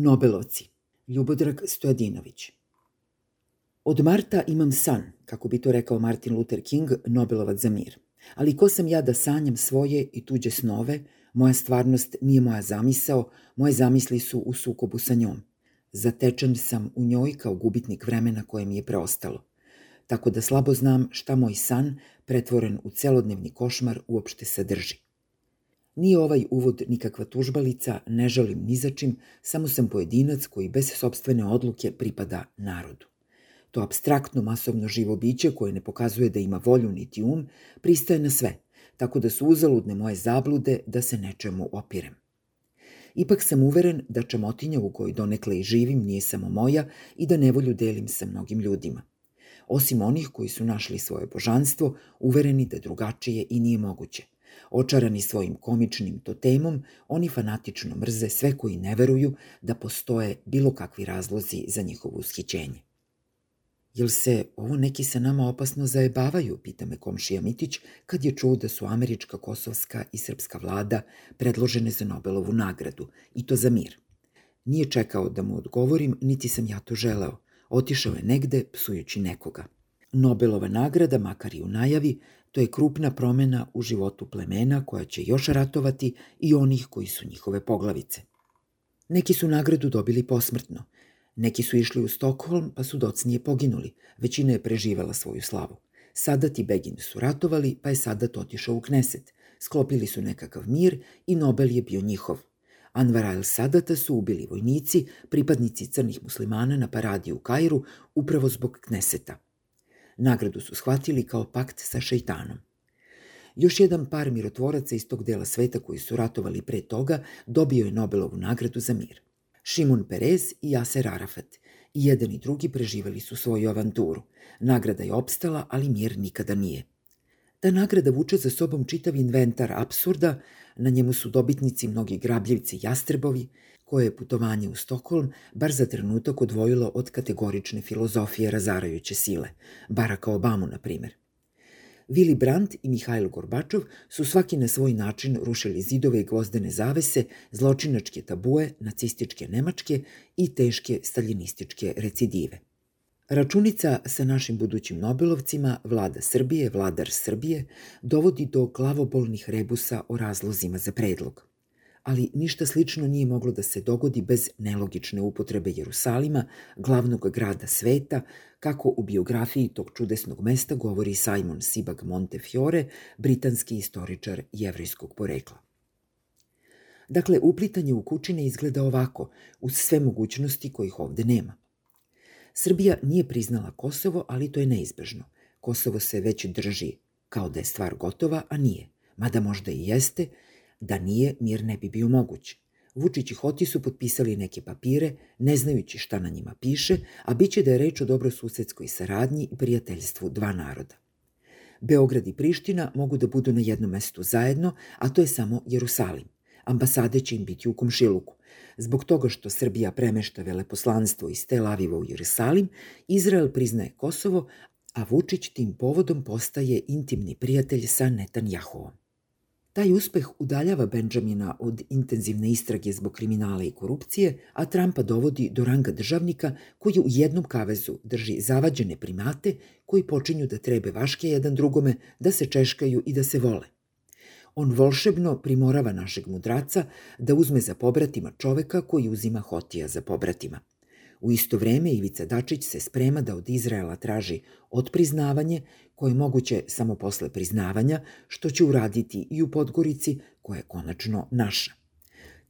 Nobelovci, Ljubodrag Stojadinović. Od Marta imam san, kako bi to rekao Martin Luther King, Nobelovac za mir. Ali ko sam ja da sanjam svoje i tuđe snove, moja stvarnost nije moja zamisao, moje zamisli su u sukobu sa njom. Zatečen sam u njoj kao gubitnik vremena koje mi je preostalo. Tako da slabo znam šta moj san, pretvoren u celodnevni košmar, uopšte sadrži. Nije ovaj uvod nikakva tužbalica, ne žalim ni za čim, samo sam pojedinac koji bez sobstvene odluke pripada narodu. To abstraktno masovno živo biće koje ne pokazuje da ima volju niti um, pristaje na sve, tako da su uzaludne moje zablude da se nečemu opirem. Ipak sam uveren da čamotinja u kojoj donekle i živim nije samo moja i da nevolju delim sa mnogim ljudima. Osim onih koji su našli svoje božanstvo, uvereni da drugačije i nije moguće – Očarani svojim komičnim totemom, oni fanatično mrze sve koji ne veruju da postoje bilo kakvi razlozi za njihovo ushićenje. Jel se ovo neki sa nama opasno zajebavaju, pita me komšija Mitić, kad je čuo da su američka, kosovska i srpska vlada predložene za Nobelovu nagradu, i to za mir. Nije čekao da mu odgovorim, niti sam ja to želeo. Otišao je negde, psujući nekoga. Nobelova nagrada, makar i u najavi, To je krupna promena u životu plemena koja će još ratovati i onih koji su njihove poglavice. Neki su nagradu dobili posmrtno. Neki su išli u Stokholm pa su docnije poginuli. Većina je preživala svoju slavu. Sadat i Begin su ratovali pa je Sadat otišao u Kneset. Sklopili su nekakav mir i Nobel je bio njihov. Anvar al Sadata su ubili vojnici, pripadnici crnih muslimana na paradi u Kairu, upravo zbog Kneseta – Nagradu su shvatili kao pakt sa šeitanom. Još jedan par mirotvoraca iz tog dela sveta koji su ratovali pre toga dobio je Nobelovu nagradu za mir. Šimon Perez i Jaser Arafat. I jedan i drugi preživali su svoju avanturu. Nagrada je opstala, ali mir nikada nije. Ta nagrada vuče za sobom čitav inventar absurda, na njemu su dobitnici mnogi grabljivci jastrebovi, koje je putovanje u Stokholm bar za trenutak odvojilo od kategorične filozofije razarajuće sile, Baracka Obamu, na primer. Willy Brandt i Mihajlo Gorbačov su svaki na svoj način rušili zidove i gvozdene zavese, zločinačke tabue, nacističke Nemačke i teške staljinističke recidive. Računica sa našim budućim Nobelovcima, vlada Srbije, vladar Srbije, dovodi do glavobolnih rebusa o razlozima za predlog ali ništa slično nije moglo da se dogodi bez nelogične upotrebe Jerusalima, glavnog grada sveta, kako u biografiji tog čudesnog mesta govori Simon Sibag Montefiore, britanski istoričar jevrijskog porekla. Dakle, uplitanje u kućine izgleda ovako, uz sve mogućnosti kojih ovde nema. Srbija nije priznala Kosovo, ali to je neizbežno. Kosovo se već drži kao da je stvar gotova, a nije. Mada možda i jeste, Da nije, mir ne bi bio moguć. Vučić i Hoti su potpisali neke papire, ne znajući šta na njima piše, a biće da je reč o dobrosusedskoj saradnji i prijateljstvu dva naroda. Beograd i Priština mogu da budu na jednom mestu zajedno, a to je samo Jerusalim. Ambasade će im biti u komšiluku. Zbog toga što Srbija premešta veleposlanstvo iz Tel Aviva u Jerusalim, Izrael priznaje Kosovo, a Vučić tim povodom postaje intimni prijatelj sa Netanjahovom. Taj uspeh udaljava Benjamina od intenzivne istrage zbog kriminala i korupcije, a Trumpa dovodi do ranga državnika koji u jednom kavezu drži zavađene primate koji počinju da trebe vaške jedan drugome, da se češkaju i da se vole. On volšebno primorava našeg mudraca da uzme za pobratima čoveka koji uzima Hotija za pobratima – U isto vreme Ivica Dačić se sprema da od Izraela traži odpriznavanje, koje je moguće samo posle priznavanja, što će uraditi i u Podgorici, koja je konačno naša.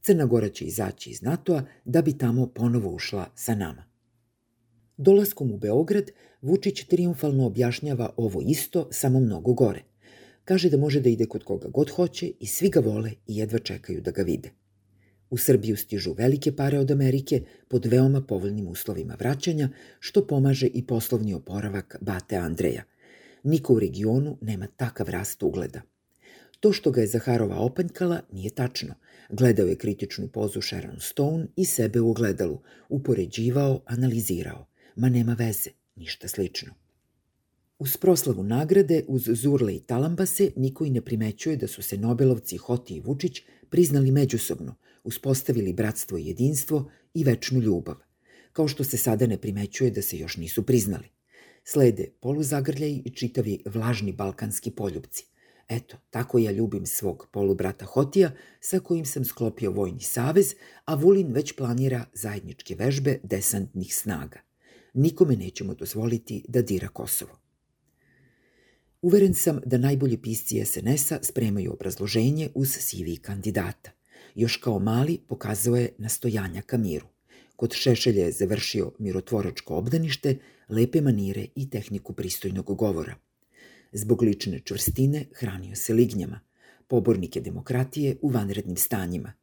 Crna Gora će izaći iz NATO-a da bi tamo ponovo ušla sa nama. Dolaskom u Beograd, Vučić triumfalno objašnjava ovo isto, samo mnogo gore. Kaže da može da ide kod koga god hoće i svi ga vole i jedva čekaju da ga vide. U Srbiju stižu velike pare od Amerike pod veoma povoljnim uslovima vraćanja, što pomaže i poslovni oporavak Bate Andreja. Niko u regionu nema takav rast ugleda. To što ga je Zaharova opanjkala nije tačno. Gledao je kritičnu pozu Sharon Stone i sebe u ogledalu, upoređivao, analizirao. Ma nema veze, ništa slično. Uz proslavu nagrade, uz Zurle i Talambase, niko i ne primećuje da su se Nobelovci Hoti i Vučić priznali međusobno – uspostavili bratstvo i jedinstvo i večnu ljubav, kao što se sada ne primećuje da se još nisu priznali. Slede poluzagrljaj i čitavi vlažni balkanski poljubci. Eto, tako ja ljubim svog polubrata Hotija, sa kojim sam sklopio vojni savez, a Vulin već planira zajedničke vežbe desantnih snaga. Nikome nećemo dozvoliti da dira Kosovo. Uveren sam da najbolji pisci SNS-a spremaju obrazloženje uz CV kandidata. Još kao mali pokazao je nastojanja ka miru. Kod Šešelja je završio mirotvoračko obdanište, lepe manire i tehniku pristojnog govora. Zbog lične čvrstine hranio se lignjama, pobornike demokratije u vanrednim stanjima.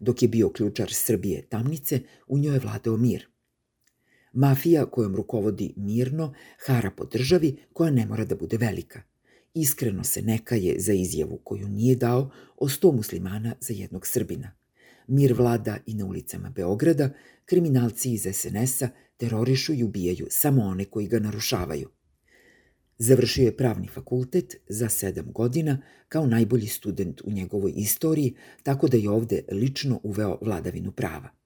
Dok je bio ključar Srbije tamnice, u njoj je vladao mir. Mafija kojom rukovodi mirno hara po državi koja ne mora da bude velika. Iskreno se nekaje za izjavu koju nije dao o sto muslimana za jednog Srbina. Mir vlada i na ulicama Beograda, kriminalci iz SNS-a terorišu i ubijaju samo one koji ga narušavaju. Završio je pravni fakultet za sedam godina kao najbolji student u njegovoj istoriji, tako da je ovde lično uveo vladavinu prava.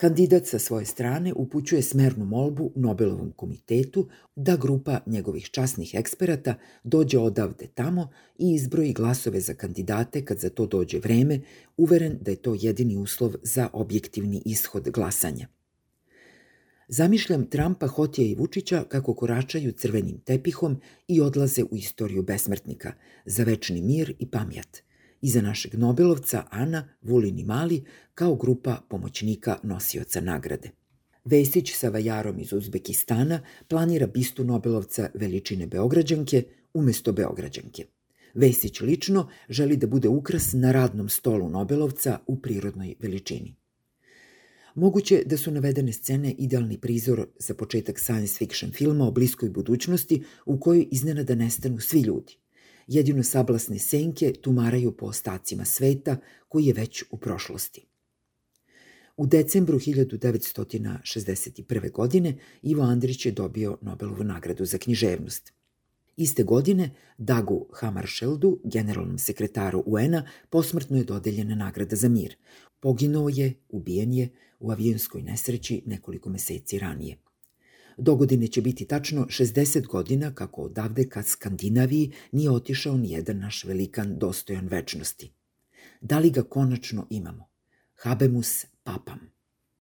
Kandidat sa svoje strane upućuje smernu molbu Nobelovom komitetu da grupa njegovih časnih eksperata dođe odavde tamo i izbroji glasove za kandidate kad za to dođe vreme, uveren da je to jedini uslov za objektivni ishod glasanja. Zamišljam Trumpa, Hotija i Vučića kako koračaju crvenim tepihom i odlaze u istoriju besmrtnika, za večni mir i pamjat – iza našeg Nobelovca Ana, Vulin i Mali kao grupa pomoćnika nosioca nagrade. Vesić sa vajarom iz Uzbekistana planira bistu Nobelovca veličine Beograđanke umesto Beograđanke. Vesić lično želi da bude ukras na radnom stolu Nobelovca u prirodnoj veličini. Moguće da su navedene scene idealni prizor za početak science fiction filma o bliskoj budućnosti u kojoj iznenada nestanu svi ljudi – jedino sablasne senke tumaraju po ostacima sveta koji je već u prošlosti. U decembru 1961. godine Ivo Andrić je dobio Nobelovu nagradu za književnost. Iste godine Dagu Hammarskjöldu, generalnom sekretaru UN-a, posmrtno je dodeljena nagrada za mir. Poginuo je, ubijen je u avijonskoj nesreći nekoliko meseci ranije. Dogodine će biti tačno 60 godina kako odavde ka Skandinaviji nije otišao ni jedan naš velikan dostojan večnosti. Da li ga konačno imamo? Habemus papam.